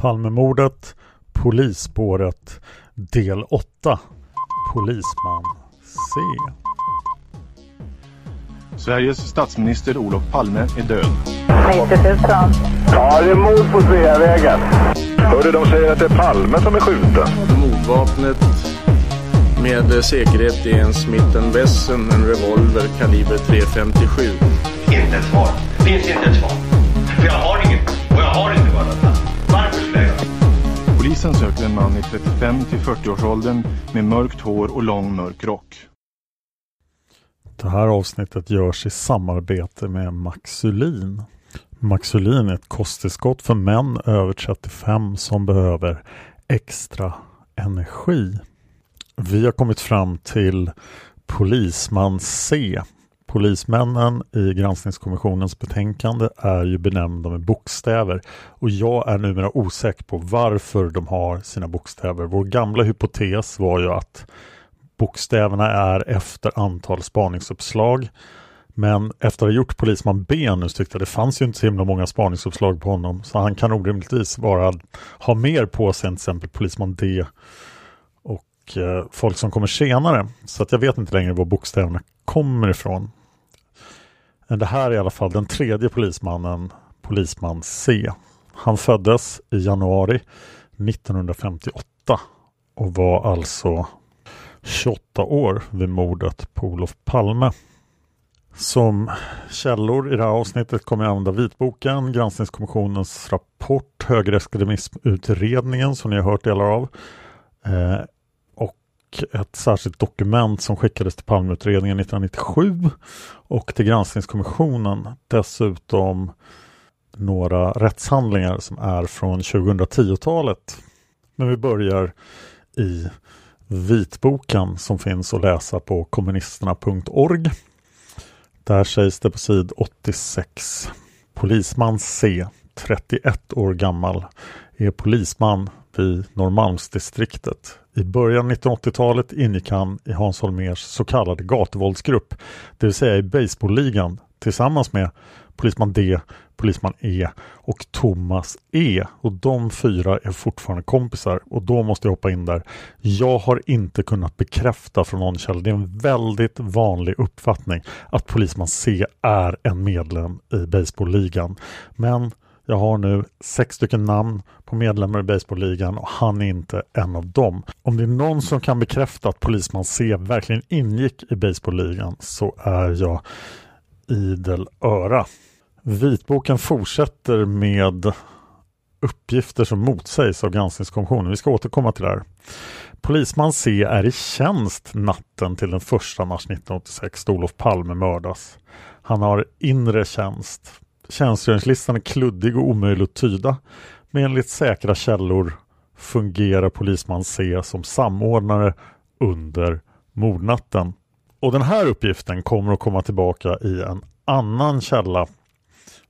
Palmemordet, Polisspåret, del 8. Polisman C. Sveriges statsminister Olof Palme är död. 90 000. Ja, det är mord på Sveavägen. Hörde de säger att det är Palme som är skjuten. Mordvapnet med säkerhet är en Smith Wesson, en revolver kaliber .357. Inte ett svar. Finns inte ett svar. För jag har Polisen söker en man i 35 till 40-årsåldern med mörkt hår och lång mörk rock. Det här avsnittet görs i samarbete med Maxulin. Maxulin är ett kosttillskott för män över 35 som behöver extra energi. Vi har kommit fram till Polisman C. Polismännen i granskningskommissionens betänkande är ju benämnda med bokstäver och jag är numera osäker på varför de har sina bokstäver. Vår gamla hypotes var ju att bokstäverna är efter antal spaningsuppslag. Men efter att ha gjort polisman B nu så tyckte jag det fanns ju inte så himla många spaningsuppslag på honom så han kan orimligtvis bara ha mer på sig än till exempel polisman D och eh, folk som kommer senare. Så att jag vet inte längre var bokstäverna kommer ifrån. Men det här är i alla fall den tredje polismannen, polisman C. Han föddes i januari 1958 och var alltså 28 år vid mordet på Olof Palme. Som källor i det här avsnittet kommer jag använda vitboken, granskningskommissionens rapport, högerextremismutredningen som ni har hört delar av eh, och ett särskilt dokument som skickades till Palmeutredningen 1997 och till granskningskommissionen dessutom några rättshandlingar som är från 2010-talet. Men vi börjar i vitboken som finns att läsa på kommunisterna.org. Där sägs det på sid 86. Polisman C, 31 år gammal, är polisman vid Norrmalmsdistriktet. I början av 1980-talet ingick han i Hans Holmers så kallade gatuvåldsgrupp, det vill säga i baseballligan tillsammans med polisman D, polisman E och Thomas E. Och de fyra är fortfarande kompisar och då måste jag hoppa in där. Jag har inte kunnat bekräfta från någon källa, det är en väldigt vanlig uppfattning att polisman C är en medlem i baseballligan. Men jag har nu sex stycken namn på medlemmar i baseballligan och han är inte en av dem. Om det är någon som kan bekräfta att polisman C verkligen ingick i baseballligan så är jag idel öra. Vitboken fortsätter med uppgifter som motsägs av granskningskommissionen. Vi ska återkomma till det här. Polisman C är i tjänst natten till den 1 mars 1986 då Olof Palme mördas. Han har inre tjänst. Tjänstgöringslistan är kluddig och omöjlig att tyda. Men enligt säkra källor fungerar polisman C som samordnare under mordnatten. Och den här uppgiften kommer att komma tillbaka i en annan källa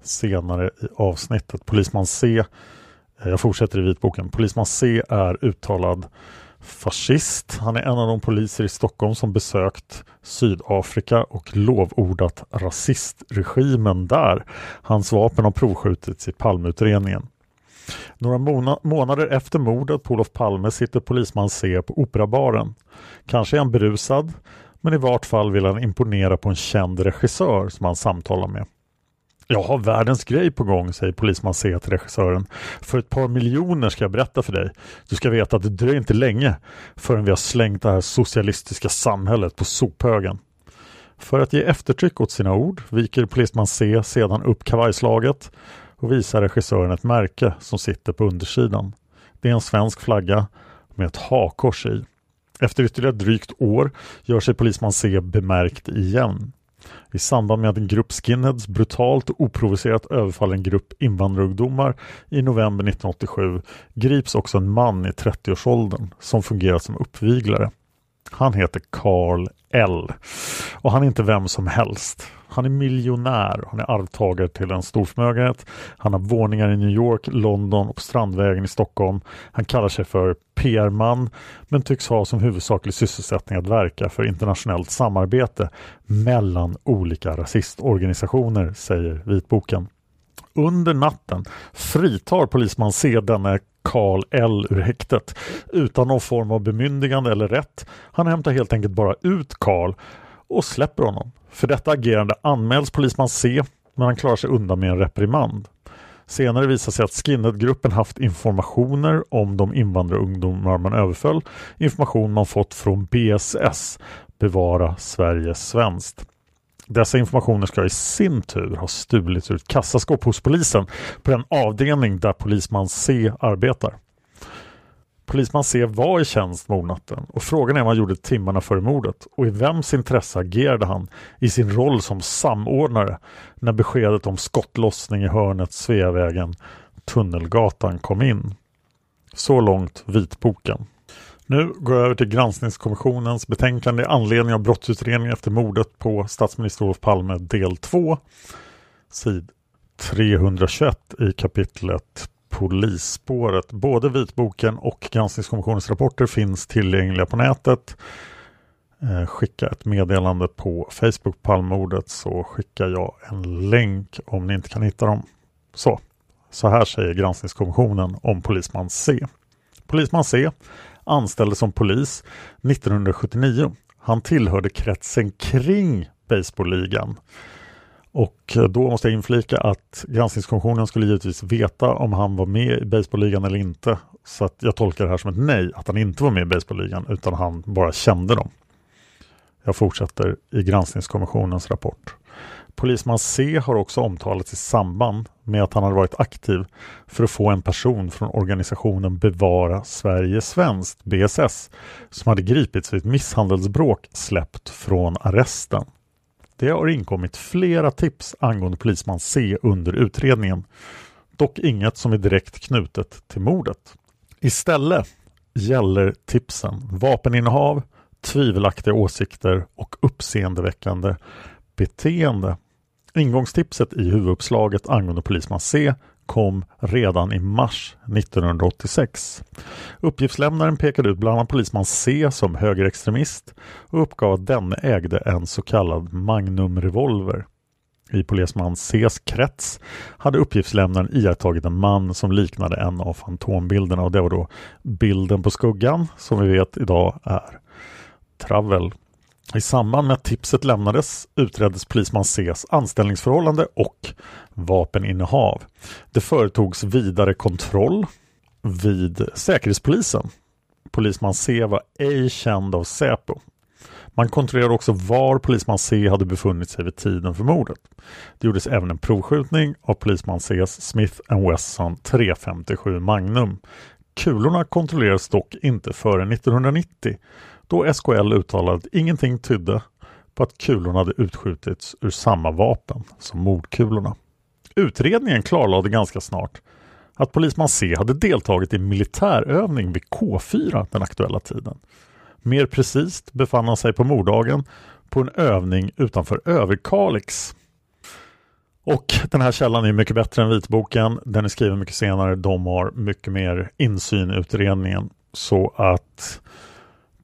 senare i avsnittet. Polisman C, eh, jag fortsätter i vitboken, Polisman C är uttalad fascist. Han är en av de poliser i Stockholm som besökt Sydafrika och lovordat rasistregimen där. Hans vapen har provskjutits i Palmeutredningen. Några månader efter mordet på Olof Palme sitter polisman C på Operabaren. Kanske är han berusad, men i vart fall vill han imponera på en känd regissör som han samtalar med. Jag har världens grej på gång, säger polisman C till regissören. För ett par miljoner ska jag berätta för dig. Du ska veta att det dröjer inte länge förrän vi har slängt det här socialistiska samhället på sophögen. För att ge eftertryck åt sina ord viker polisman C sedan upp kavajslaget och visar regissören ett märke som sitter på undersidan. Det är en svensk flagga med ett hakors i. Efter ytterligare drygt år gör sig polisman C bemärkt igen. I samband med att en grupp skinheads brutalt och oprovocerat överfaller en grupp invandrarungdomar i november 1987 grips också en man i 30-årsåldern som fungerat som uppviglare. Han heter Carl L. Och han är inte vem som helst. Han är miljonär, han är arvtagare till en stor förmögenhet. Han har våningar i New York, London och Strandvägen i Stockholm. Han kallar sig för PR-man men tycks ha som huvudsaklig sysselsättning att verka för internationellt samarbete mellan olika rasistorganisationer, säger vitboken. Under natten fritar polisman C denne Karl L ur häktet utan någon form av bemyndigande eller rätt. Han hämtar helt enkelt bara ut Karl och släpper honom. För detta agerande anmäls polisman C men han klarar sig undan med en reprimand. Senare visar sig att Skinhead-gruppen haft informationer om de invandrarungdomar man överföll. Information man fått från BSS, Bevara Sverige Svenskt. Dessa informationer ska i sin tur ha stulits ur ett kassaskåp hos polisen på den avdelning där polisman C arbetar. Polisman C var i tjänst mordnatten och frågan är vad han gjorde timmarna före mordet och i vems intresse agerade han i sin roll som samordnare när beskedet om skottlossning i hörnet Sveavägen Tunnelgatan kom in. Så långt vitboken. Nu går jag över till granskningskommissionens betänkande i anledning av brottsutredningen efter mordet på statsminister Olof Palme del 2. Sid 321 i kapitlet Polisspåret. Både vitboken och granskningskommissionens rapporter finns tillgängliga på nätet. Eh, skicka ett meddelande på Facebook Palmordet så skickar jag en länk om ni inte kan hitta dem. Så, så här säger granskningskommissionen om polisman C. Polisman C anställdes som polis 1979. Han tillhörde kretsen kring baseballligan. Och då måste jag inflika att granskningskommissionen skulle givetvis veta om han var med i baseballligan eller inte. Så att jag tolkar det här som ett nej, att han inte var med i baseballligan utan han bara kände dem. Jag fortsätter i granskningskommissionens rapport. Polisman C har också omtalats i samband med att han hade varit aktiv för att få en person från organisationen Bevara Sverige Svenskt, BSS, som hade gripits vid ett misshandelsbråk släppt från arresten. Det har inkommit flera tips angående polisman C under utredningen, dock inget som är direkt knutet till mordet. Istället gäller tipsen vapeninnehav, tvivelaktiga åsikter och uppseendeväckande beteende. Ingångstipset i huvuduppslaget angående polisman C kom redan i mars 1986. Uppgiftslämnaren pekade ut bland annat polisman C som högerextremist och uppgav att denne ägde en så kallad Magnumrevolver. I polisman Cs krets hade uppgiftslämnaren iakttagit en man som liknade en av fantombilderna och det var då bilden på skuggan som vi vet idag är Travel. I samband med att tipset lämnades utreddes polisman Cs anställningsförhållande och vapeninnehav. Det företogs vidare kontroll vid Säkerhetspolisen. Polisman C var ej känd av Säpo. Man kontrollerade också var polisman C hade befunnit sig vid tiden för mordet. Det gjordes även en provskjutning av polisman Cs Smith Wesson 357 Magnum. Kulorna kontrollerades dock inte före 1990 då SKL uttalade att ingenting tydde på att kulorna hade utskjutits ur samma vapen som mordkulorna. Utredningen klarlade ganska snart att polisman C hade deltagit i militärövning vid K4 den aktuella tiden. Mer precis befann han sig på morddagen på en övning utanför Överkalix. Och den här källan är mycket bättre än vitboken. Den är skriven mycket senare. De har mycket mer insyn i utredningen. Så att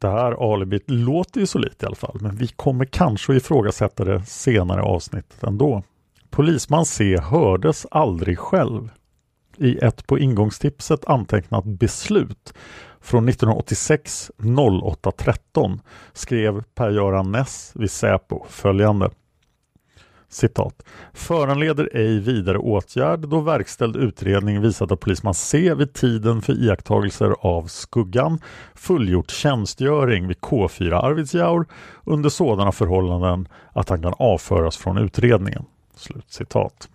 det här alibit låter ju så lite i alla fall. Men vi kommer kanske att ifrågasätta det senare avsnittet ändå. Polisman C hördes aldrig själv. I ett på ingångstipset antecknat beslut från 1986 0813 skrev Per-Göran Ness vid Säpo följande citat, föranleder ej vidare åtgärd då verkställd utredning visat att polisman C vid tiden för iakttagelser av skuggan fullgjort tjänstgöring vid K4 Arvidsjaur under sådana förhållanden att han kan avföras från utredningen. Slut citat.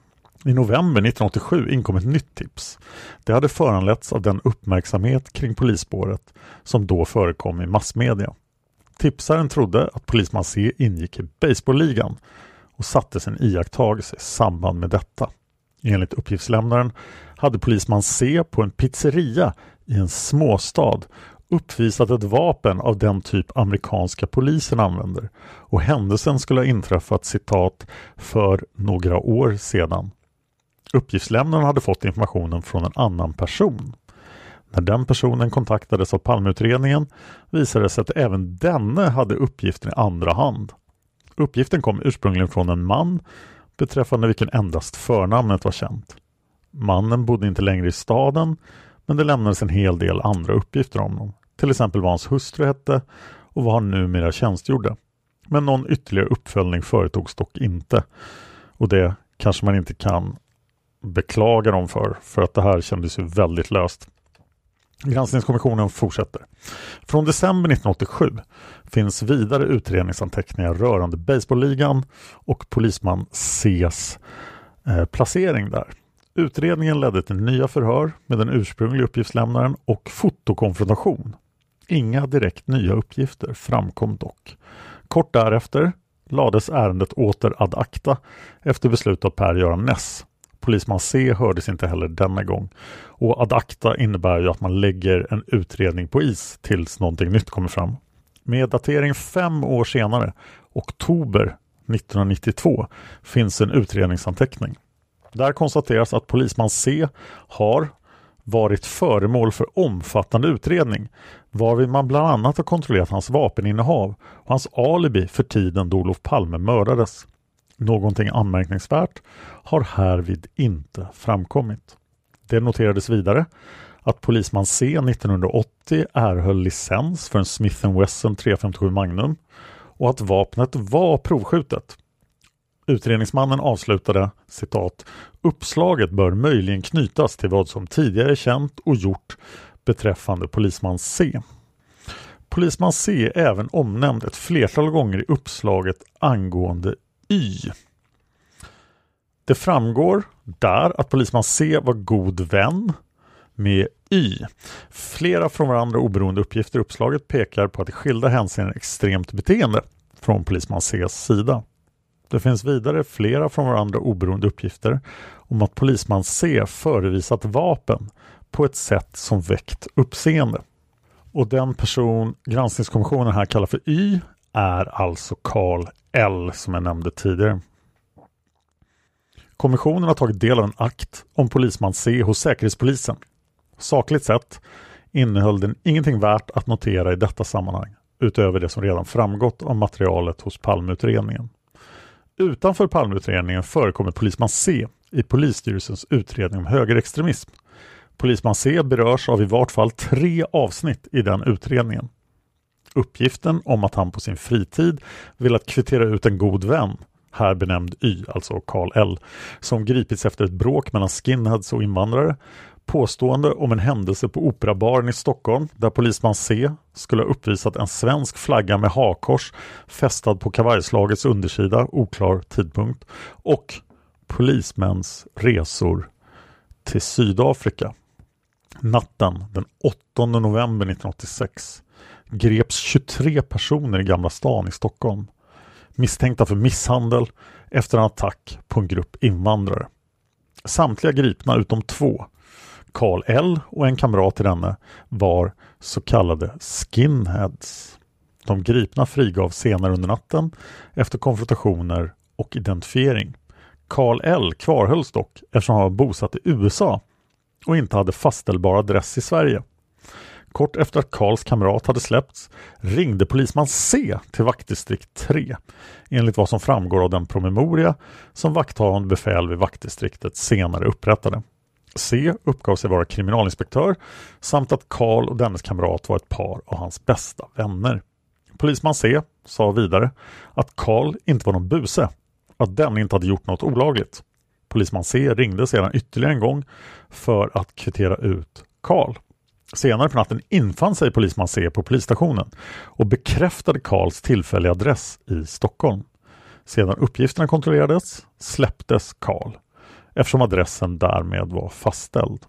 I november 1987 inkom ett nytt tips. Det hade föranletts av den uppmärksamhet kring polisspåret som då förekom i massmedia. Tipsaren trodde att polisman C ingick i baseballligan och satte sin iakttagelse i samband med detta. Enligt uppgiftslämnaren hade polisman C på en pizzeria i en småstad uppvisat ett vapen av den typ amerikanska polisen använder och händelsen skulle ha inträffat citat för några år sedan. Uppgiftslämnaren hade fått informationen från en annan person. När den personen kontaktades av Palmeutredningen visade det sig att även denne hade uppgiften i andra hand. Uppgiften kom ursprungligen från en man beträffande vilken endast förnamnet var känt. Mannen bodde inte längre i staden men det lämnades en hel del andra uppgifter om honom. Till exempel vad hans hustru hette och vad han numera tjänstgjorde. Men någon ytterligare uppföljning företogs dock inte. Och det kanske man inte kan beklaga dem för, för att det här kändes ju väldigt löst. Granskningskommissionen fortsätter. Från december 1987 finns vidare utredningsanteckningar rörande baseballligan och polisman Cs eh, placering där. Utredningen ledde till nya förhör med den ursprungliga uppgiftslämnaren och fotokonfrontation. Inga direkt nya uppgifter framkom dock. Kort därefter lades ärendet åter ad acta efter beslut av Per-Göran Ness Polisman C hördes inte heller denna gång. Och ad acta innebär ju att man lägger en utredning på is tills någonting nytt kommer fram. Med datering fem år senare, oktober 1992, finns en utredningsanteckning. Där konstateras att polisman C har varit föremål för omfattande utredning varvid man bland annat har kontrollerat hans vapeninnehav och hans alibi för tiden då Olof Palme mördades. Någonting anmärkningsvärt har härvid inte framkommit. Det noterades vidare att polisman C 1980 erhöll licens för en Smith Wesson 357 Magnum och att vapnet var provskjutet. Utredningsmannen avslutade citat Uppslaget bör möjligen knytas till vad som tidigare är känt och gjort beträffande polisman C. Polisman C är även omnämnd ett flertal gånger i uppslaget angående Y. Det framgår där att polisman C var god vän med Y. Flera från varandra oberoende uppgifter i uppslaget pekar på att i skilda hänseenden extremt beteende från polisman Cs sida. Det finns vidare flera från varandra oberoende uppgifter om att polisman C förevisat vapen på ett sätt som väckt uppseende. Och den person granskningskommissionen här kallar för Y är alltså Karl L som jag nämnde tidigare. Kommissionen har tagit del av en akt om polisman C hos Säkerhetspolisen. Sakligt sett innehöll den ingenting värt att notera i detta sammanhang utöver det som redan framgått av materialet hos Palmeutredningen. Utanför Palmeutredningen förekommer polisman C i polisstyrelsens utredning om högerextremism. Polisman C berörs av i vart fall tre avsnitt i den utredningen. Uppgiften om att han på sin fritid velat kvittera ut en god vän, här benämnd Y, alltså Karl L, som gripits efter ett bråk mellan skinheads och invandrare, påstående om en händelse på Operabaren i Stockholm där polisman C skulle ha uppvisat en svensk flagga med hakors fästad på kavajslagets undersida, oklar tidpunkt, och polismäns resor till Sydafrika. Natten den 8 november 1986 greps 23 personer i Gamla stan i Stockholm misstänkta för misshandel efter en attack på en grupp invandrare. Samtliga gripna utom två, Karl L och en kamrat till denne, var så kallade skinheads. De gripna frigavs senare under natten efter konfrontationer och identifiering. Karl L kvarhölls dock eftersom han var bosatt i USA och inte hade fastställbar adress i Sverige. Kort efter att Karls kamrat hade släppts ringde polisman C till vaktdistrikt 3 enligt vad som framgår av den promemoria som vakthavande befäl vid vaktdistriktet senare upprättade. C uppgav sig vara kriminalinspektör samt att Karl och dennes kamrat var ett par av hans bästa vänner. Polisman C sa vidare att Karl inte var någon buse att den inte hade gjort något olagligt. Polisman C ringde sedan ytterligare en gång för att kvittera ut Karl. Senare på natten infann sig polisman C på polisstationen och bekräftade Karls tillfälliga adress i Stockholm. Sedan uppgifterna kontrollerades släpptes Karl eftersom adressen därmed var fastställd.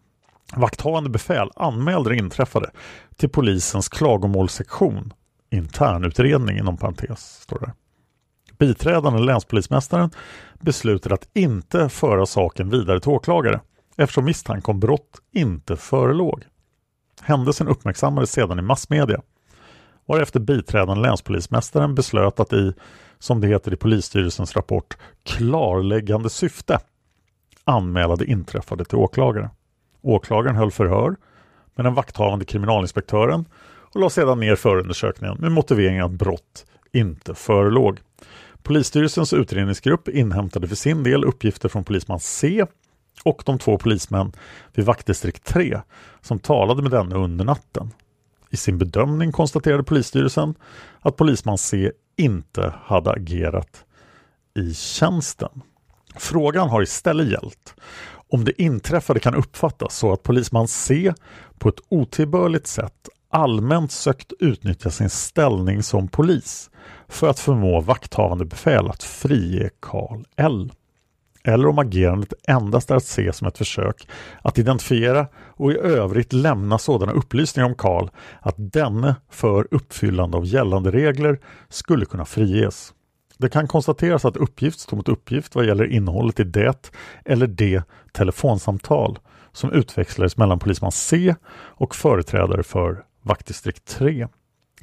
Vakthavande befäl anmälde det inträffade till polisens klagomålssektion internutredning inom parentes står det. Biträdande länspolismästaren beslutade att inte föra saken vidare till åklagare eftersom misstanke om brott inte förelåg. Händelsen uppmärksammades sedan i massmedia varefter biträdande länspolismästaren beslöt att i, som det heter i polisstyrelsens rapport, klarläggande syfte anmäla det inträffade till åklagare. Åklagaren höll förhör med den vakthavande kriminalinspektören och la sedan ner förundersökningen med motiveringen att brott inte förelåg. Polisstyrelsens utredningsgrupp inhämtade för sin del uppgifter från polisman C och de två polismän vid vaktdistrikt 3 som talade med denne under natten. I sin bedömning konstaterade polisstyrelsen att polisman C inte hade agerat i tjänsten. Frågan har istället gällt om det inträffade kan uppfattas så att polisman C på ett otillbörligt sätt allmänt sökt utnyttja sin ställning som polis för att förmå vakthavande befäl att frige Karl L. Eller om agerandet endast är att se som ett försök att identifiera och i övrigt lämna sådana upplysningar om Karl att denne för uppfyllande av gällande regler skulle kunna friges. Det kan konstateras att uppgift står mot uppgift vad gäller innehållet i det eller det telefonsamtal som utväxlades mellan polisman C och företrädare för vaktdistrikt 3.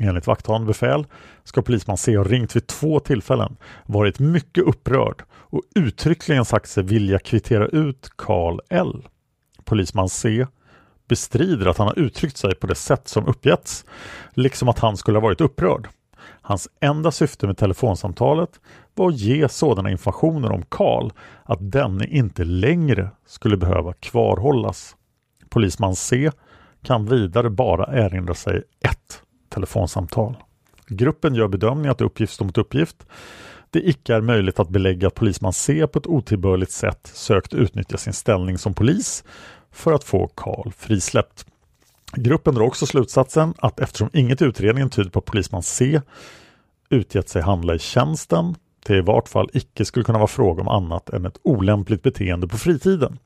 Enligt vakthavande befäl ska polisman C ha ringt vid två tillfällen, varit mycket upprörd och uttryckligen sagt sig vilja kvittera ut Karl L. Polisman C bestrider att han har uttryckt sig på det sätt som uppgetts, liksom att han skulle ha varit upprörd. Hans enda syfte med telefonsamtalet var att ge sådana informationer om Karl att denne inte längre skulle behöva kvarhållas. Polisman C kan vidare bara erinra sig ett telefonsamtal. Gruppen gör bedömningen att uppgift står mot uppgift. Det icke är möjligt att belägga att polisman C på ett otillbörligt sätt sökt utnyttja sin ställning som polis för att få Karl frisläppt. Gruppen drar också slutsatsen att eftersom inget i utredningen tyder på att polisman C utgett sig handla i tjänsten, det i vart fall icke skulle kunna vara fråga om annat än ett olämpligt beteende på fritiden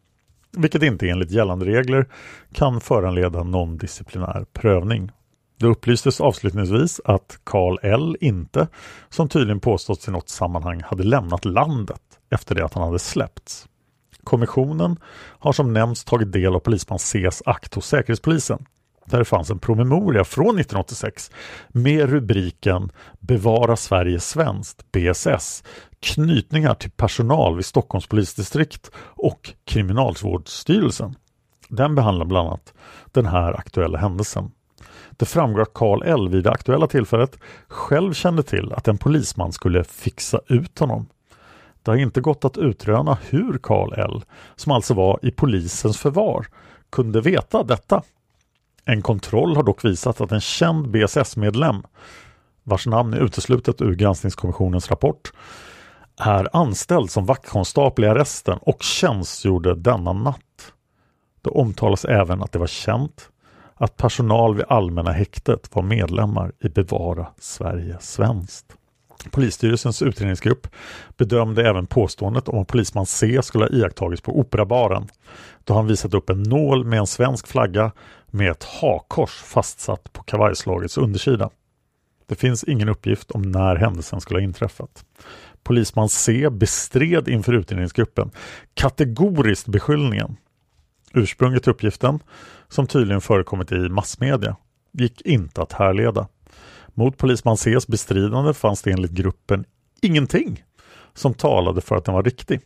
vilket inte enligt gällande regler kan föranleda någon disciplinär prövning. Det upplystes avslutningsvis att Karl L inte, som tydligen påståtts i något sammanhang, hade lämnat landet efter det att han hade släppts. Kommissionen har som nämnts tagit del av polisman Cs akt hos Säkerhetspolisen där det fanns en promemoria från 1986 med rubriken Bevara Sverige svenskt, BSS, knytningar till personal vid Stockholms polisdistrikt och Kriminalvårdsstyrelsen. Den behandlar bland annat den här aktuella händelsen. Det framgår att Karl L vid det aktuella tillfället själv kände till att en polisman skulle fixa ut honom. Det har inte gått att utröna hur Karl L, som alltså var i polisens förvar, kunde veta detta. En kontroll har dock visat att en känd BSS-medlem, vars namn är uteslutet ur granskningskommissionens rapport, är anställd som vaktkonstapel i arresten och tjänstgjorde denna natt. Det omtalas även att det var känt att personal vid Allmänna häktet var medlemmar i Bevara Sverige svenskt. Polisstyrelsens utredningsgrupp bedömde även påståendet om att polisman C skulle ha iakttagits på Operabaren då han visat upp en nål med en svensk flagga med ett hakors fastsatt på kavajslagets undersida. Det finns ingen uppgift om när händelsen skulle ha inträffat. Polisman C bestred inför utredningsgruppen kategoriskt beskyllningen. Ursprunget till uppgiften, som tydligen förekommit i massmedia, gick inte att härleda. Mot polisman Cs bestridande fanns det enligt gruppen ingenting som talade för att den var riktig.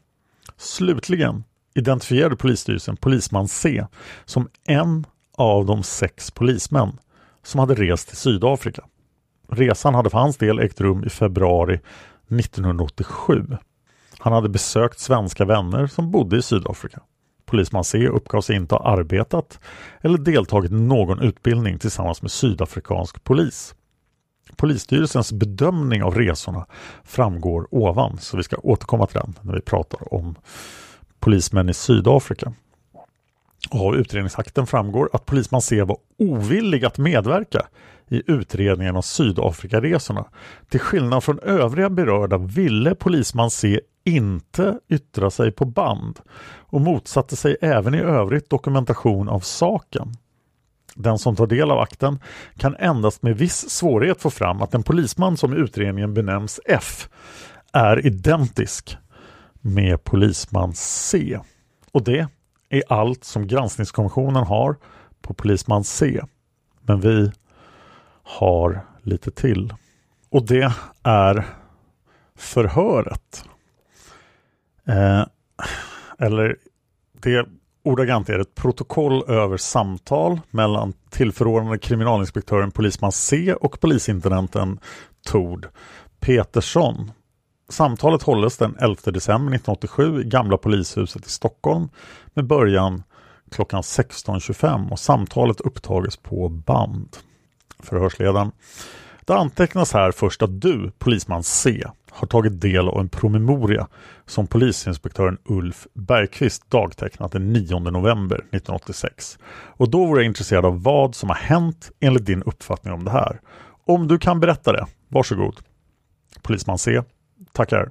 Slutligen identifierade polisstyrelsen polisman C som en av de sex polismän som hade rest till Sydafrika. Resan hade för hans del ägt rum i februari 1987. Han hade besökt svenska vänner som bodde i Sydafrika. Polisman C uppgav sig inte ha arbetat eller deltagit i någon utbildning tillsammans med sydafrikansk polis. Polisstyrelsens bedömning av resorna framgår ovan så vi ska återkomma till den när vi pratar om polismän i Sydafrika. Av utredningsakten framgår att polisman C var ovillig att medverka i utredningen av Sydafrikaresorna. Till skillnad från övriga berörda ville polisman C inte yttra sig på band och motsatte sig även i övrigt dokumentation av saken. Den som tar del av akten kan endast med viss svårighet få fram att den polisman som i utredningen benämns F är identisk med polisman C. Och det är allt som granskningskommissionen har på polisman C. Men vi har lite till. Och det är förhöret. Eh, eller det ordagrant är ett protokoll över samtal mellan tillförordnade kriminalinspektören polisman C och polisintendenten Tord Petersson. Samtalet hålles den 11 december 1987 i Gamla polishuset i Stockholm med början klockan 16.25 och samtalet upptages på band. Förhörsledaren. Det antecknas här först att du, polisman C, har tagit del av en promemoria som polisinspektören Ulf Bergqvist dagtecknat den 9 november 1986. Och då vore jag intresserad av vad som har hänt enligt din uppfattning om det här. Om du kan berätta det, varsågod. Polisman C. Tackar.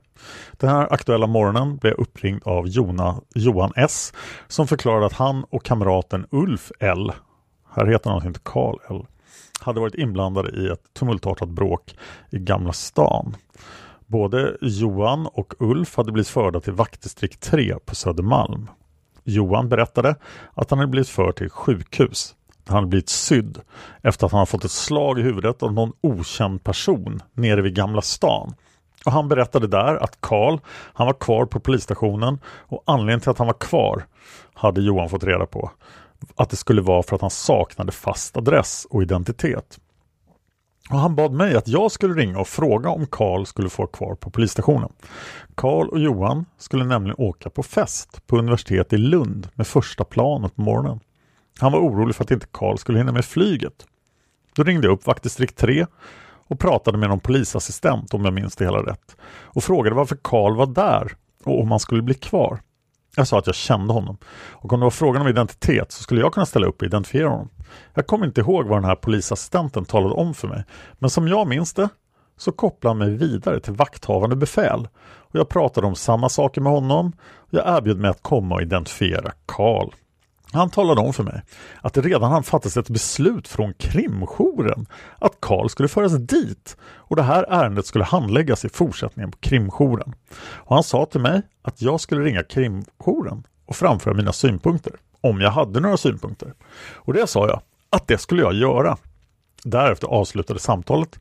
Den här aktuella morgonen blev jag uppringd av Jona, Johan S som förklarade att han och kamraten Ulf L, här heter han inte Karl L, hade varit inblandade i ett tumultartat bråk i Gamla stan. Både Johan och Ulf hade blivit förda till vaktdistrikt 3 på Södermalm. Johan berättade att han hade blivit förd till sjukhus. Han hade blivit sydd efter att han fått ett slag i huvudet av någon okänd person nere vid Gamla stan. Och Han berättade där att Karl, han var kvar på polisstationen och anledningen till att han var kvar hade Johan fått reda på att det skulle vara för att han saknade fast adress och identitet. Och han bad mig att jag skulle ringa och fråga om Karl skulle få kvar på polisstationen. Karl och Johan skulle nämligen åka på fest på universitetet i Lund med första planet på morgonen. Han var orolig för att inte Karl skulle hinna med flyget. Då ringde jag upp vaktdistrikt 3 och pratade med någon polisassistent om jag minns det hela rätt och frågade varför Karl var där och om han skulle bli kvar. Jag sa att jag kände honom och om det var frågan om identitet så skulle jag kunna ställa upp och identifiera honom. Jag kommer inte ihåg vad den här polisassistenten talade om för mig men som jag minns det så kopplade han mig vidare till vakthavande befäl och jag pratade om samma saker med honom och jag erbjöd mig att komma och identifiera Karl. Han talade om för mig att det redan hade fattats ett beslut från krimjouren att Karl skulle föras dit och det här ärendet skulle handläggas i fortsättningen på krimjouren. Och han sa till mig att jag skulle ringa krimjouren och framföra mina synpunkter, om jag hade några synpunkter. Och det sa jag att det skulle jag göra. Därefter avslutade samtalet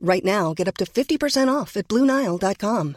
Right now, get up to 50% off at BlueNile.com.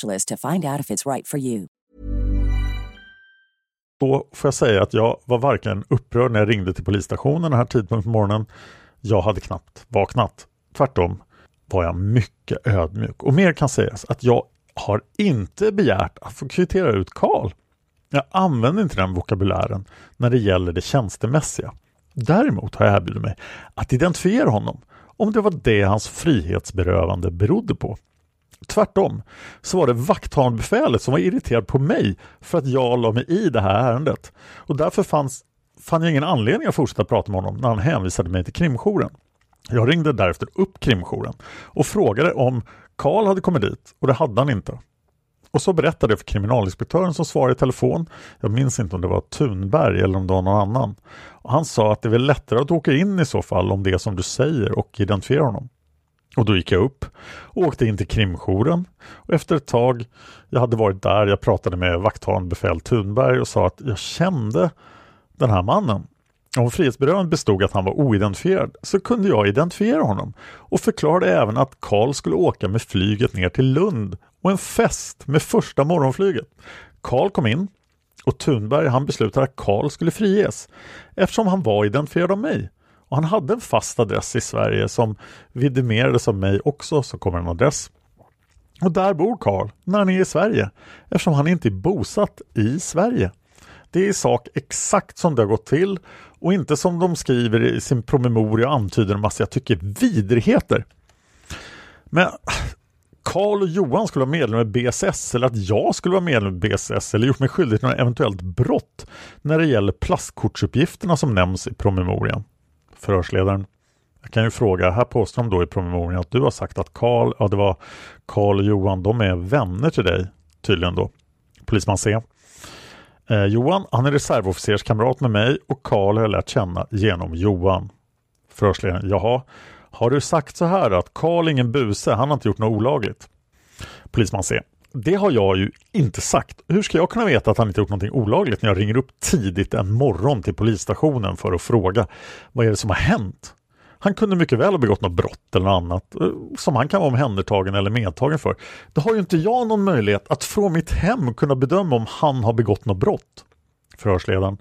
specialist to find out if it's right for you. Då får jag säga att jag var varken upprörd när jag ringde till polisstationen den här tidpunkten på morgonen. Jag hade knappt vaknat. Tvärtom var jag mycket ödmjuk. Och mer kan sägas att jag har inte begärt att få kvittera ut Karl. Jag använder inte den vokabulären när det gäller det tjänstemässiga. Däremot har jag erbjudit mig att identifiera honom om det var det hans frihetsberövande berodde på. Tvärtom så var det vakthavandebefälet som var irriterad på mig för att jag la mig i det här ärendet. Och därför fanns, fann jag ingen anledning att fortsätta prata med honom när han hänvisade mig till krimjouren. Jag ringde därefter upp krimjouren och frågade om Karl hade kommit dit och det hade han inte. Och så berättade jag för kriminalinspektören som svarade i telefon. Jag minns inte om det var Thunberg eller om det var någon annan. Och han sa att det är väl lättare att åka in i så fall om det är som du säger och identifiera honom. Och då gick jag upp och åkte in till krimjouren och efter ett tag jag hade varit där, jag pratade med vakthavande befäl Thunberg och sa att jag kände den här mannen. Om frihetsberövandet bestod att han var oidentifierad så kunde jag identifiera honom och förklarade även att Karl skulle åka med flyget ner till Lund och en fest med första morgonflyget. Karl kom in och Thunberg han beslutade att Karl skulle friges eftersom han var identifierad av mig. Och han hade en fast adress i Sverige som vidimerades av mig också, så kommer en adress. Och där bor Karl när han är i Sverige, eftersom han inte är bosatt i Sverige. Det är i sak exakt som det har gått till och inte som de skriver i sin promemoria och antyder en massa, jag tycker, vidrigheter. Men Karl och Johan skulle vara medlem i BSS eller att jag skulle vara medlem i BSS eller gjort mig skyldig till något eventuellt brott när det gäller plastkortsuppgifterna som nämns i promemorian förhörsledaren. Jag kan ju fråga, här påstår de då i promemorian att du har sagt att Karl, ja det var Karl och Johan, de är vänner till dig tydligen då. Polisman C. Eh, Johan, han är reservofficerskamrat med mig och Karl har jag lärt känna genom Johan. Förhörsledaren, jaha, har du sagt så här att Karl är ingen buse, han har inte gjort något olagligt? Polisman C. Det har jag ju inte sagt. Hur ska jag kunna veta att han inte gjort någonting olagligt när jag ringer upp tidigt en morgon till polisstationen för att fråga vad är det som har hänt? Han kunde mycket väl ha begått något brott eller något annat eh, som han kan vara omhändertagen eller medtagen för. Då har ju inte jag någon möjlighet att från mitt hem kunna bedöma om han har begått något brott. Förhörsledaren.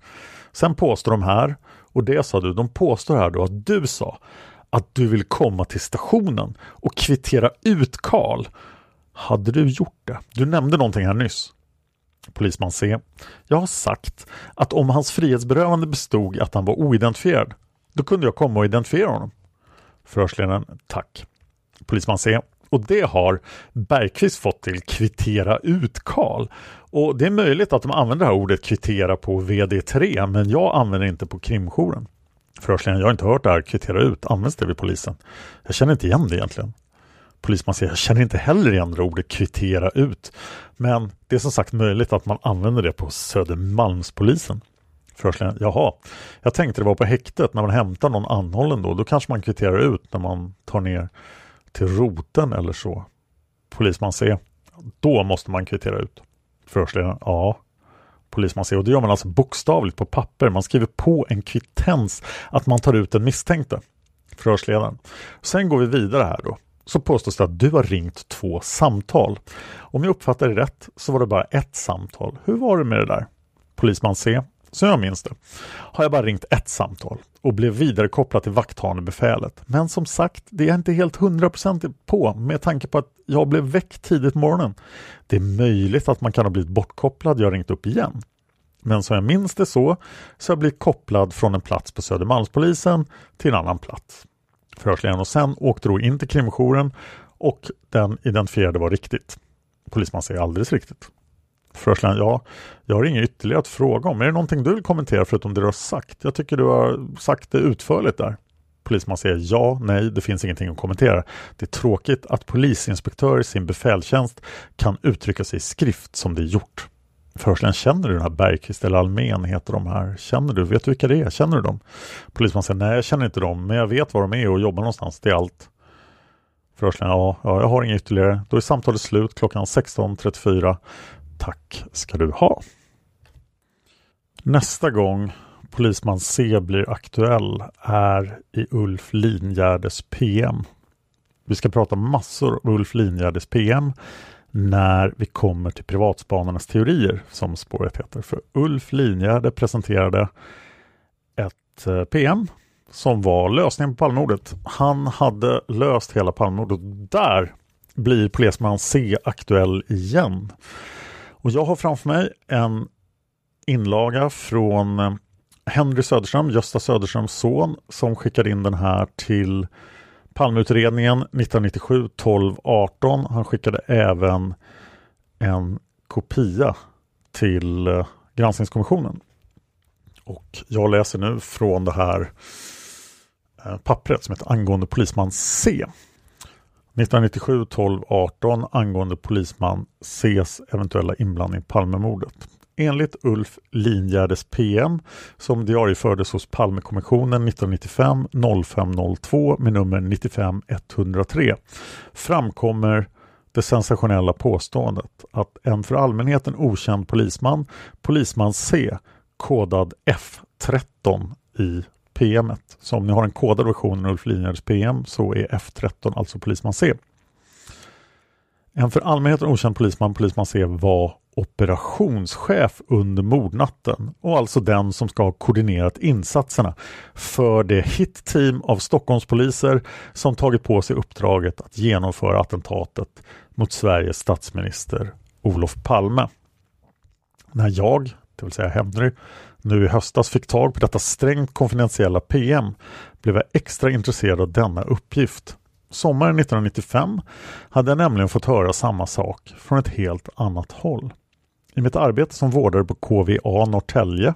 Sen påstår de här, och det sa du, de påstår här då att du sa att du vill komma till stationen och kvittera ut Karl hade du gjort det? Du nämnde någonting här nyss. Polisman C. Jag har sagt att om hans frihetsberövande bestod att han var oidentifierad, då kunde jag komma och identifiera honom. Förhörsledaren. Tack. Polisman C. Och det har Bergqvist fått till kvittera ut Karl. Och det är möjligt att de använder det här ordet kvittera på VD3 men jag använder det inte på krimjouren. Förhörsledaren. Jag har inte hört det här kvittera ut. Används det vid polisen? Jag känner inte igen det egentligen polisman säger, jag känner inte heller igen det ordet kvittera ut. Men det är som sagt möjligt att man använder det på Södermalmspolisen. Förhörsledaren, jaha, jag tänkte det var på häktet när man hämtar någon anhållen då, då kanske man kvitterar ut när man tar ner till roten eller så. Polisman C, då måste man kvittera ut. Förhörsledaren, ja. Polisman C, och det gör man alltså bokstavligt på papper. Man skriver på en kvittens att man tar ut den misstänkte. Förhörsledaren. Sen går vi vidare här då så påstås det att du har ringt två samtal. Om jag uppfattar det rätt så var det bara ett samtal. Hur var det med det där? Polisman C. Så jag minns det. Har jag bara ringt ett samtal och blev vidarekopplad till vakthanebefälet. Men som sagt, det är jag inte helt hundraprocentigt på med tanke på att jag blev väckt tidigt på morgonen. Det är möjligt att man kan ha blivit bortkopplad, jag har ringt upp igen. Men som jag minns det så, så har jag blivit kopplad från en plats på Södermalmspolisen till en annan plats. Förhörsledaren och sen åkte då in till krimjouren och den identifierade var riktigt. Polisman säger alldeles riktigt. Förhörsledaren, ja, jag har inget ytterligare att fråga om. Är det någonting du vill kommentera förutom det du har sagt? Jag tycker du har sagt det utförligt där. Polisman säger ja, nej, det finns ingenting att kommentera. Det är tråkigt att polisinspektörer i sin befältjänst kan uttrycka sig i skrift som det är gjort. Förhörsledaren, känner du den här Bergqvist eller Almen heter de här? Känner du? Vet du vilka det är? Känner du dem? Polisman säger nej, jag känner inte dem, men jag vet var de är och jobbar någonstans. Det är allt. Förhörsledaren, ja, ja, jag har inget ytterligare. Då är samtalet slut klockan 16.34. Tack ska du ha. Nästa gång Polisman C blir aktuell är i Ulf Lingärdes PM. Vi ska prata massor om Ulf Lingärdes PM när vi kommer till privatspanarnas teorier som spåret heter. För Ulf Linjärde presenterade ett eh, PM som var lösningen på Palmemordet. Han hade löst hela Palmemordet. Där blir polisman C aktuell igen. Och jag har framför mig en inlaga från eh, Henry Söderström, Gösta Söderströms son, som skickade in den här till Palmeutredningen 1997 12 18. Han skickade även en kopia till eh, granskningskommissionen. Och jag läser nu från det här eh, pappret som heter angående polisman C. 1997 12 18 angående polisman Cs eventuella inblandning i Palmemordet. Enligt Ulf Lingärdes PM som diariefördes hos Palmekommissionen 1995 0502 med nummer 95 103 framkommer det sensationella påståendet att en för allmänheten okänd polisman, polisman C, kodad F13 i PM. Så om ni har en kodad version av Ulf Linjärds PM så är F13 alltså polisman C. En för allmänheten okänd polisman, polisman C, var operationschef under mordnatten och alltså den som ska ha koordinerat insatserna för det hit-team av Stockholmspoliser som tagit på sig uppdraget att genomföra attentatet mot Sveriges statsminister Olof Palme. När jag, det vill säga Henry, nu i höstas fick tag på detta strängt konfidentiella PM blev jag extra intresserad av denna uppgift. Sommaren 1995 hade jag nämligen fått höra samma sak från ett helt annat håll. I mitt arbete som vårdare på KVA Norrtälje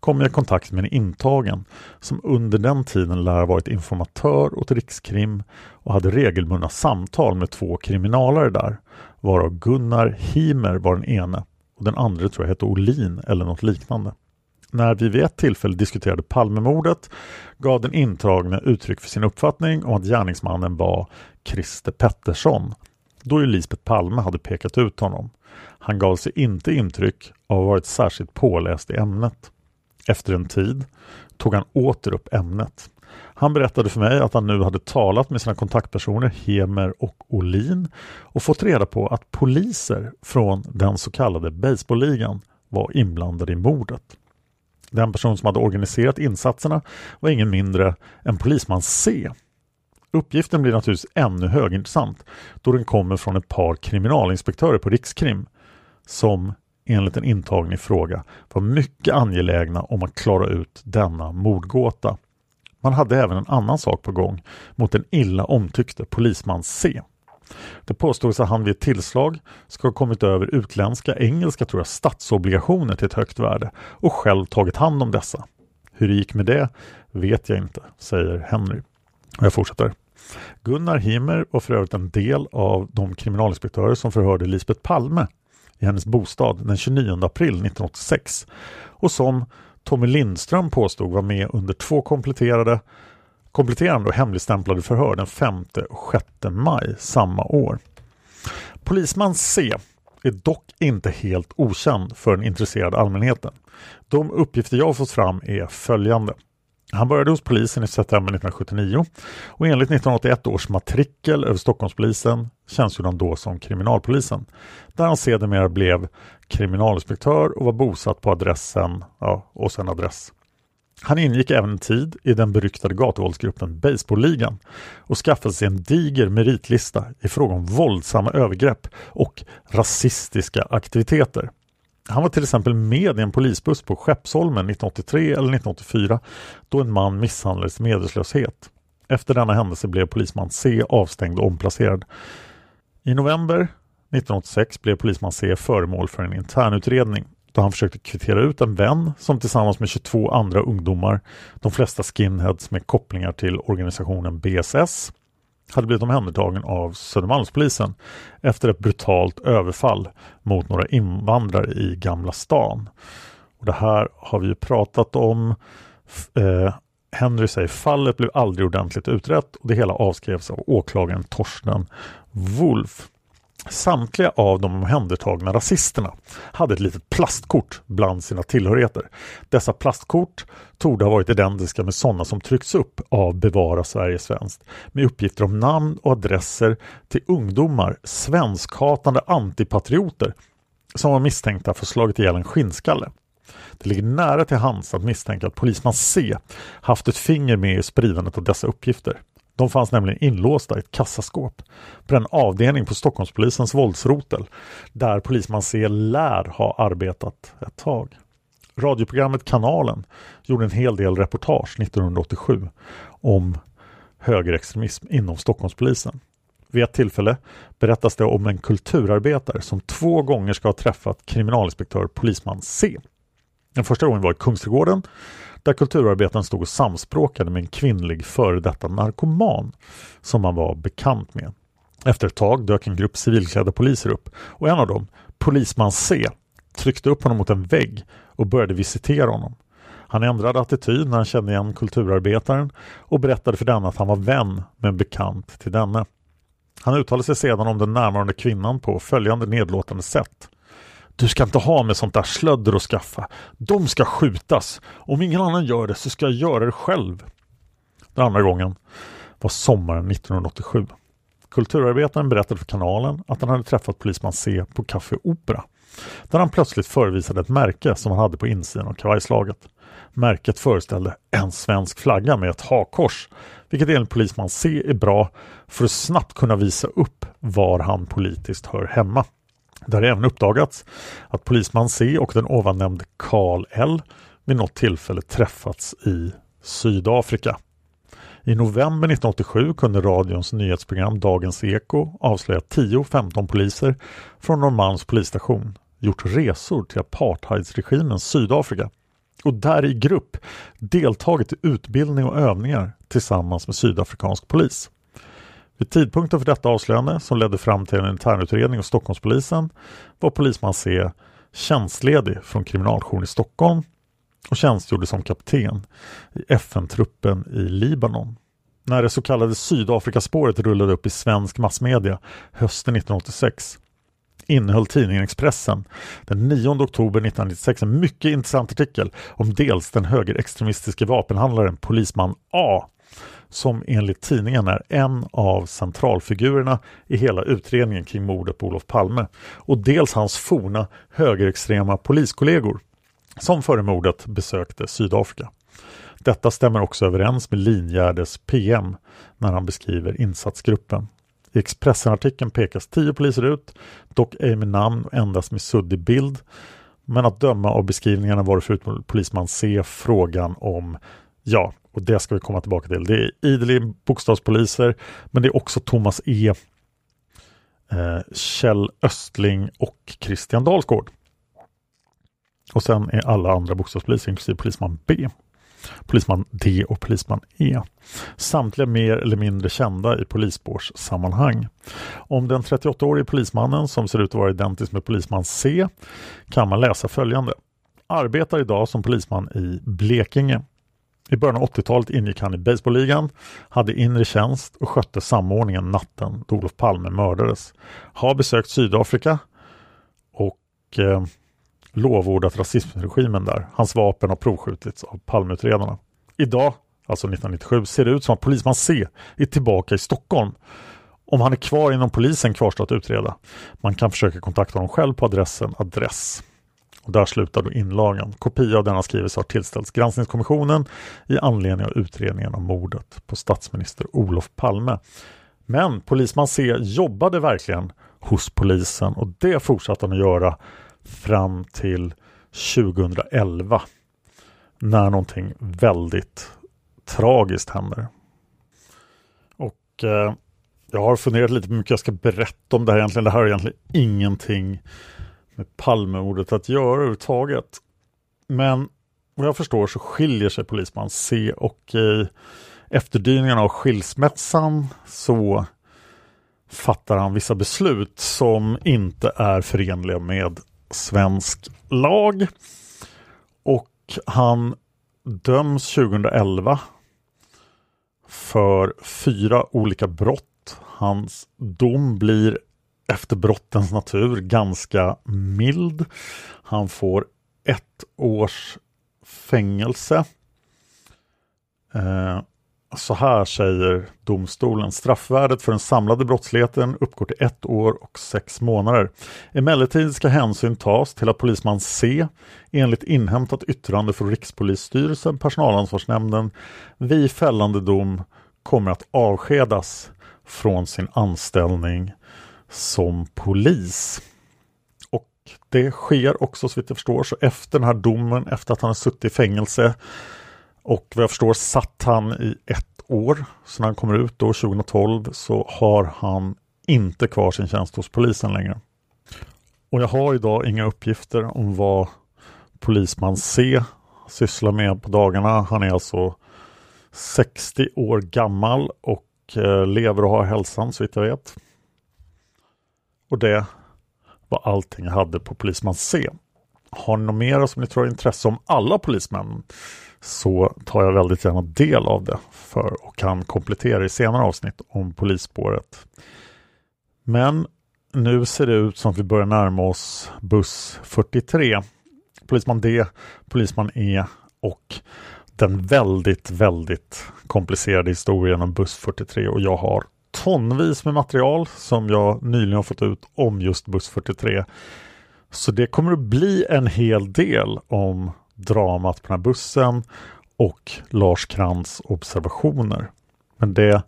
kom jag i kontakt med en intagen som under den tiden lär ha varit informatör åt Rikskrim och hade regelbundna samtal med två kriminalare där, varav Gunnar Himer var den ene och den andra tror jag hette Olin eller något liknande. När vi vid ett tillfälle diskuterade Palmemordet gav den intagne uttryck för sin uppfattning om att gärningsmannen var Christer Pettersson, då Lisbeth Palme hade pekat ut honom. Han gav sig inte intryck av att ha varit särskilt påläst i ämnet. Efter en tid tog han åter upp ämnet. Han berättade för mig att han nu hade talat med sina kontaktpersoner Hemer och Olin och fått reda på att poliser från den så kallade baseballligan var inblandade i mordet. Den person som hade organiserat insatserna var ingen mindre än polisman C. Uppgiften blir naturligtvis ännu högintressant då den kommer från ett par kriminalinspektörer på Rikskrim som enligt en intagen i fråga var mycket angelägna om att klara ut denna mordgåta. Man hade även en annan sak på gång mot den illa omtyckte polisman C. Det påstods att han vid ett tillslag ska ha kommit över utländska, engelska tror jag, statsobligationer till ett högt värde och själv tagit hand om dessa. Hur det gick med det vet jag inte, säger Henry. Och jag fortsätter. Gunnar Himer var för övrigt en del av de kriminalinspektörer som förhörde Lisbeth Palme i hennes bostad den 29 april 1986 och som Tommy Lindström påstod var med under två kompletterade kompletterande och hemligstämplade förhör den 5 och 6 maj samma år. Polisman C är dock inte helt okänd för den intresserade allmänheten. De uppgifter jag har fått fram är följande. Han började hos polisen i september 1979 och enligt 1981 års matrikel över Stockholmspolisen tjänstgjorde han då som kriminalpolisen där han sedermera blev kriminalinspektör och var bosatt på adressen, ja, och sen adress. Han ingick även en tid i den beryktade gatuvåldsgruppen Baseballligan och skaffade sig en diger meritlista i fråga om våldsamma övergrepp och rasistiska aktiviteter. Han var till exempel med i en polisbuss på Skeppsholmen 1983 eller 1984 då en man misshandlades i medvetslöshet. Efter denna händelse blev polisman C avstängd och omplacerad. I november 1986 blev polisman C föremål för en internutredning då han försökte kvittera ut en vän som tillsammans med 22 andra ungdomar, de flesta skinheads med kopplingar till organisationen BSS, hade blivit omhändertagen av Södermalmspolisen efter ett brutalt överfall mot några invandrare i Gamla stan. Och det här har vi ju pratat om. Eh, Henry säger fallet blev aldrig ordentligt utrett och det hela avskrevs av åklagaren Torsten Wolf. Samtliga av de omhändertagna rasisterna hade ett litet plastkort bland sina tillhörigheter. Dessa plastkort torde ha varit identiska med sådana som tryckts upp av Bevara Sverige Svenskt med uppgifter om namn och adresser till ungdomar, svenskhatande antipatrioter som var misstänkta för slagit ihjäl en skinnskalle. Det ligger nära till hands att misstänka att polisman C haft ett finger med i spridandet av dessa uppgifter. De fanns nämligen inlåsta i ett kassaskåp på den avdelning på Stockholmspolisens våldsrotel där polisman C lär ha arbetat ett tag. Radioprogrammet Kanalen gjorde en hel del reportage 1987 om högerextremism inom Stockholmspolisen. Vid ett tillfälle berättas det om en kulturarbetare som två gånger ska ha träffat kriminalinspektör polisman C. Den första gången var i Kungsträdgården där kulturarbetaren stod och samspråkade med en kvinnlig före detta narkoman som han var bekant med. Efter ett tag dök en grupp civilklädda poliser upp och en av dem, polisman C, tryckte upp honom mot en vägg och började visitera honom. Han ändrade attityd när han kände igen kulturarbetaren och berättade för denne att han var vän med en bekant till denne. Han uttalade sig sedan om den närvarande kvinnan på följande nedlåtande sätt. Du ska inte ha med sånt där slödder att skaffa. De ska skjutas. Om ingen annan gör det så ska jag göra det själv. Den andra gången var sommaren 1987. Kulturarbetaren berättade för kanalen att han hade träffat polisman C på Café Opera. Där han plötsligt förevisade ett märke som han hade på insidan av kavajslaget. Märket föreställde en svensk flagga med ett hakkors, vilket enligt polisman C är bra för att snabbt kunna visa upp var han politiskt hör hemma. Det har även uppdagats att polisman C och den ovannämnde Karl L vid något tillfälle träffats i Sydafrika. I november 1987 kunde radions nyhetsprogram Dagens Eko avslöja 10-15 poliser från Norrmalms polisstation gjort resor till apartheidsregimens Sydafrika och där i grupp deltagit i utbildning och övningar tillsammans med sydafrikansk polis. Vid tidpunkten för detta avslöjande som ledde fram till en internutredning hos Stockholmspolisen var polisman C tjänstledig från kriminaljouren i Stockholm och tjänstgjorde som kapten i FN-truppen i Libanon. När det så kallade Sydafrikaspåret rullade upp i svensk massmedia hösten 1986 innehöll tidningen Expressen den 9 oktober 1996 en mycket intressant artikel om dels den högerextremistiske vapenhandlaren polisman A som enligt tidningen är en av centralfigurerna i hela utredningen kring mordet på Olof Palme och dels hans forna högerextrema poliskollegor som före mordet besökte Sydafrika. Detta stämmer också överens med Linjärdes PM när han beskriver insatsgruppen. I Expressen-artikeln pekas tio poliser ut, dock ej med namn och endast med suddig bild. Men att döma av beskrivningarna var det förutom polisman C frågan om, ja, och det ska vi komma tillbaka till. Det är ideligen bokstavspoliser, men det är också Thomas E, eh, Kjell Östling och Christian Dalsgård. Och sen är alla andra bokstavspoliser, inklusive polisman B, polisman D och polisman E. Samtliga mer eller mindre kända i polisspårssammanhang. Om den 38-årige polismannen som ser ut att vara identisk med polisman C kan man läsa följande. Arbetar idag som polisman i Blekinge. I början av 80-talet ingick han i baseballligan, hade inre tjänst och skötte samordningen natten då Olof Palme mördades. Har besökt Sydafrika och eh, lovordat rasismregimen där. Hans vapen har provskjutits av Palmeutredarna. Idag, alltså 1997, ser det ut som att polisman C är tillbaka i Stockholm. Om han är kvar inom polisen kvarstår att utreda. Man kan försöka kontakta honom själv på adressen adress. Och där slutar då inlagan. Kopia av denna skrivelse har tillställts Granskningskommissionen i anledning av utredningen om mordet på statsminister Olof Palme. Men polisman C jobbade verkligen hos polisen och det fortsatte han att göra fram till 2011 när någonting väldigt tragiskt händer. Och eh, jag har funderat lite på hur mycket jag ska berätta om det här egentligen. Det här har egentligen ingenting med Palmemordet att göra överhuvudtaget. Men vad jag förstår så skiljer sig polisman C och i efterdyningarna av skilsmässan så fattar han vissa beslut som inte är förenliga med svensk lag. Och han döms 2011 för fyra olika brott. Hans dom blir efter brottens natur ganska mild. Han får ett års fängelse. Eh, så här säger domstolen. Straffvärdet för den samlade brottsligheten uppgår till ett år och sex månader. Emellertid ska hänsyn tas till att polisman C enligt inhämtat yttrande från Rikspolisstyrelsen, personalansvarsnämnden, vid fällande dom kommer att avskedas från sin anställning som polis. Och det sker också så vitt jag förstår så efter den här domen, efter att han har suttit i fängelse och vad jag förstår satt han i ett år. Så när han kommer ut då 2012 så har han inte kvar sin tjänst hos polisen längre. Och jag har idag inga uppgifter om vad polisman C sysslar med på dagarna. Han är alltså 60 år gammal och eh, lever och har hälsan så vitt jag vet. Och det var allting jag hade på polisman C. Har ni något mer som ni tror är intresse om alla polismän så tar jag väldigt gärna del av det för och kan komplettera i senare avsnitt om polisspåret. Men nu ser det ut som att vi börjar närma oss buss 43. Polisman D, Polisman E och den väldigt, väldigt komplicerade historien om buss 43 och jag har tonvis med material som jag nyligen har fått ut om just buss 43. Så det kommer att bli en hel del om dramat på den här bussen och Lars Krantz observationer. Men det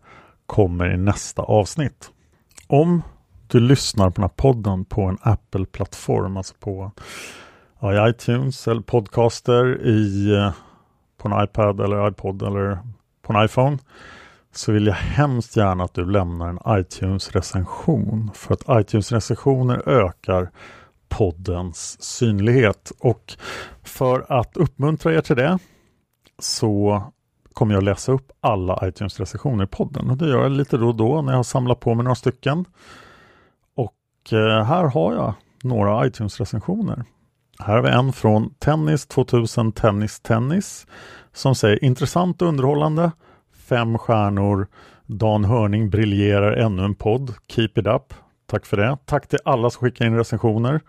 kommer i nästa avsnitt. Om du lyssnar på den här podden på en Apple-plattform, alltså på ja, iTunes eller podcaster i, eh, på en iPad eller iPod eller på en iPhone så vill jag hemskt gärna att du lämnar en iTunes-recension för att iTunes-recensioner ökar poddens synlighet. Och för att uppmuntra er till det så kommer jag läsa upp alla iTunes-recensioner i podden. Och det gör jag lite då och då när jag har samlat på mig några stycken. Och eh, här har jag några iTunes-recensioner. Här har vi en från Tennis 2000 Tennis Tennis som säger intressant och underhållande. Fem stjärnor. Dan Hörning briljerar ännu en podd. Keep it up. Tack för det. Tack till alla som skickar in recensioner.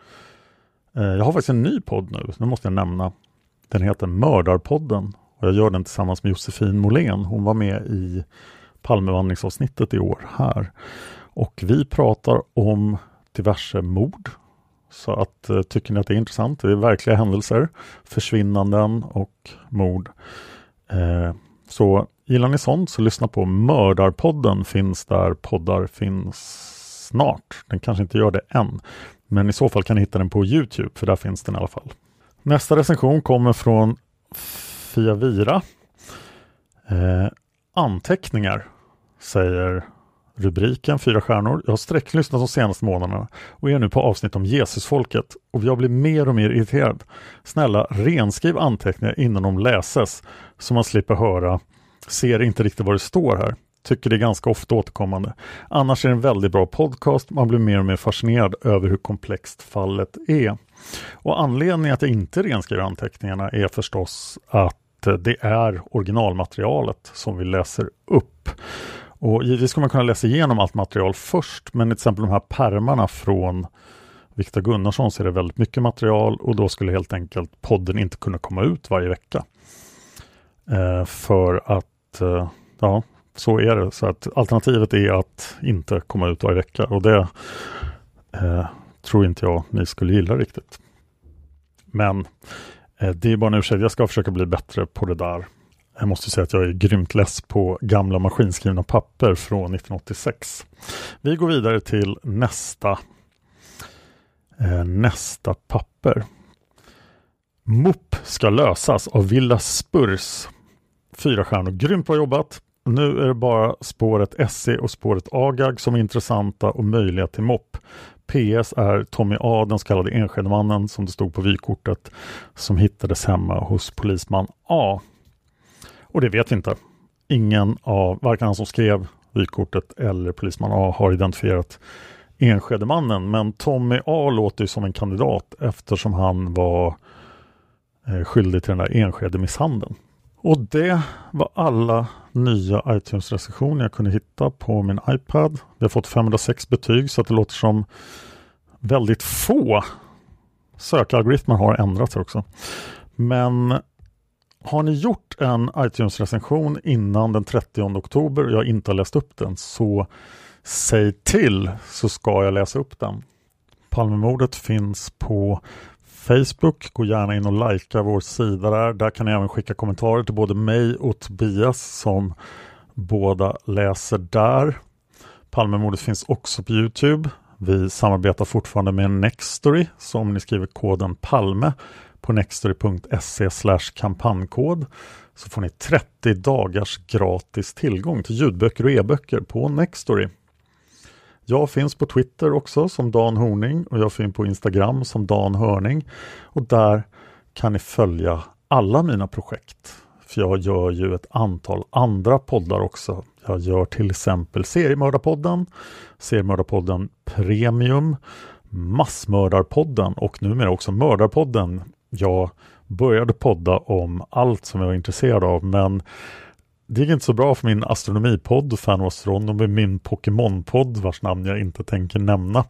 Eh, jag har faktiskt en ny podd nu, nu måste jag nämna. Den heter Mördarpodden och jag gör den tillsammans med Josefin Molén. Hon var med i Palmevandringsavsnittet i år här. Och vi pratar om diverse mord. Så att eh, tycker ni att det är intressant, det är verkliga händelser, försvinnanden och mord. Eh, så gillar ni sånt så lyssna på Mördarpodden finns där poddar finns snart. Den kanske inte gör det än. Men i så fall kan ni hitta den på Youtube, för där finns den i alla fall. Nästa recension kommer från Fiavira. Eh, anteckningar, säger rubriken, fyra stjärnor. Jag har sträcklyssnat de senaste månaderna och är nu på avsnitt om Jesusfolket och jag blir mer och mer irriterad. Snälla, renskriv anteckningar innan de läses så man slipper höra, ser inte riktigt vad det står här. Tycker det är ganska ofta återkommande. Annars är det en väldigt bra podcast. Man blir mer och mer fascinerad över hur komplext fallet är. Och anledningen att jag inte renskriver anteckningarna är förstås att eh, det är originalmaterialet som vi läser upp. Och givetvis ska man kunna läsa igenom allt material först, men till exempel de här permarna från Viktor Gunnarsson så är det väldigt mycket material och då skulle helt enkelt podden inte kunna komma ut varje vecka. Eh, för att, Eh, ja, så är det. Så att alternativet är att inte komma ut varje vecka och det eh, tror inte jag ni skulle gilla riktigt. Men eh, det är bara en ursäkt. Jag ska försöka bli bättre på det där. Jag måste säga att jag är grymt less på gamla maskinskrivna papper från 1986. Vi går vidare till nästa eh, nästa papper. MOP ska lösas av Villa Spurs. Fyra stjärnor. Grymt bra jobbat. Nu är det bara spåret SE och spåret AGAG som är intressanta och möjliga till mopp. PS är Tommy A, den så kallade Enskedemannen som det stod på vykortet, som hittades hemma hos polisman A. Och det vet vi inte. Ingen av, varken han som skrev vykortet eller polisman A har identifierat Enskedemannen. Men Tommy A låter ju som en kandidat eftersom han var eh, skyldig till den där Enskede-misshandeln. Och det var alla nya iTunes-recensioner jag kunde hitta på min iPad. Vi har fått 506 betyg så att det låter som väldigt få sökalgoritmer har ändrat sig också. Men har ni gjort en iTunes-recension innan den 30 oktober och jag inte har läst upp den så säg till så ska jag läsa upp den. Palmemordet finns på Facebook. Gå gärna in och likea vår sida där. Där kan ni även skicka kommentarer till både mig och Tobias som båda läser där. Palmemordet finns också på Youtube. Vi samarbetar fortfarande med Nextory så om ni skriver koden PALME på nextory.se kampanjkod så får ni 30 dagars gratis tillgång till ljudböcker och e-böcker på Nextory. Jag finns på Twitter också som Dan Horning och jag finns på Instagram som Dan Hörning. Och där kan ni följa alla mina projekt. För jag gör ju ett antal andra poddar också. Jag gör till exempel Seriemördarpodden, Seriemördarpodden Premium, Massmördarpodden och numera också Mördarpodden. Jag började podda om allt som jag var intresserad av men det gick inte så bra för min astronomipodd Fan of Astronomy, min Pokémon-podd vars namn jag inte tänker nämna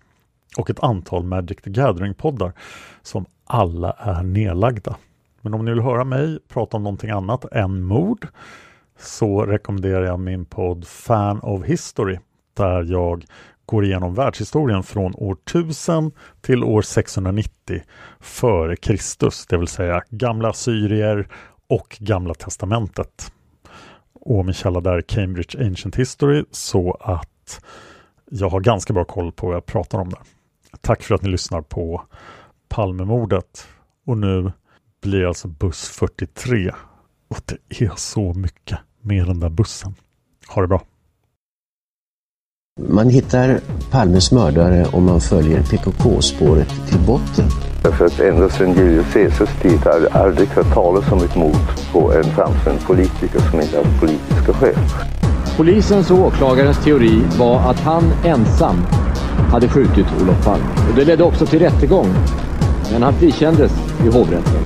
och ett antal Magic the Gathering-poddar som alla är nedlagda. Men om ni vill höra mig prata om någonting annat än mord så rekommenderar jag min podd Fan of History där jag går igenom världshistorien från år 1000 till år 690 före Kristus, det vill säga gamla Assyrier och Gamla Testamentet och min källa där är Cambridge Ancient History så att jag har ganska bra koll på vad jag pratar om där. Tack för att ni lyssnar på Palmemordet. Och nu blir alltså buss 43. Och det är så mycket med den där bussen. Ha det bra! Man hittar Palmes mördare om man följer PKK-spåret till botten. Därför att ända sedan Julius Caesars tid har jag aldrig hört talas om ett mord på en framstående politiker som inte haft politiska skäl. Polisens och åklagarens teori var att han ensam hade skjutit Olof Palme. Och det ledde också till rättegång. Men han frikändes i hovrätten.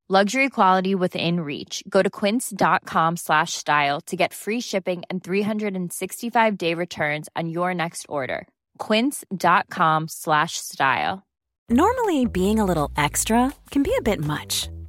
Luxury quality within reach. Go to quince.com slash style to get free shipping and 365 day returns on your next order. Quince.com slash style. Normally, being a little extra can be a bit much,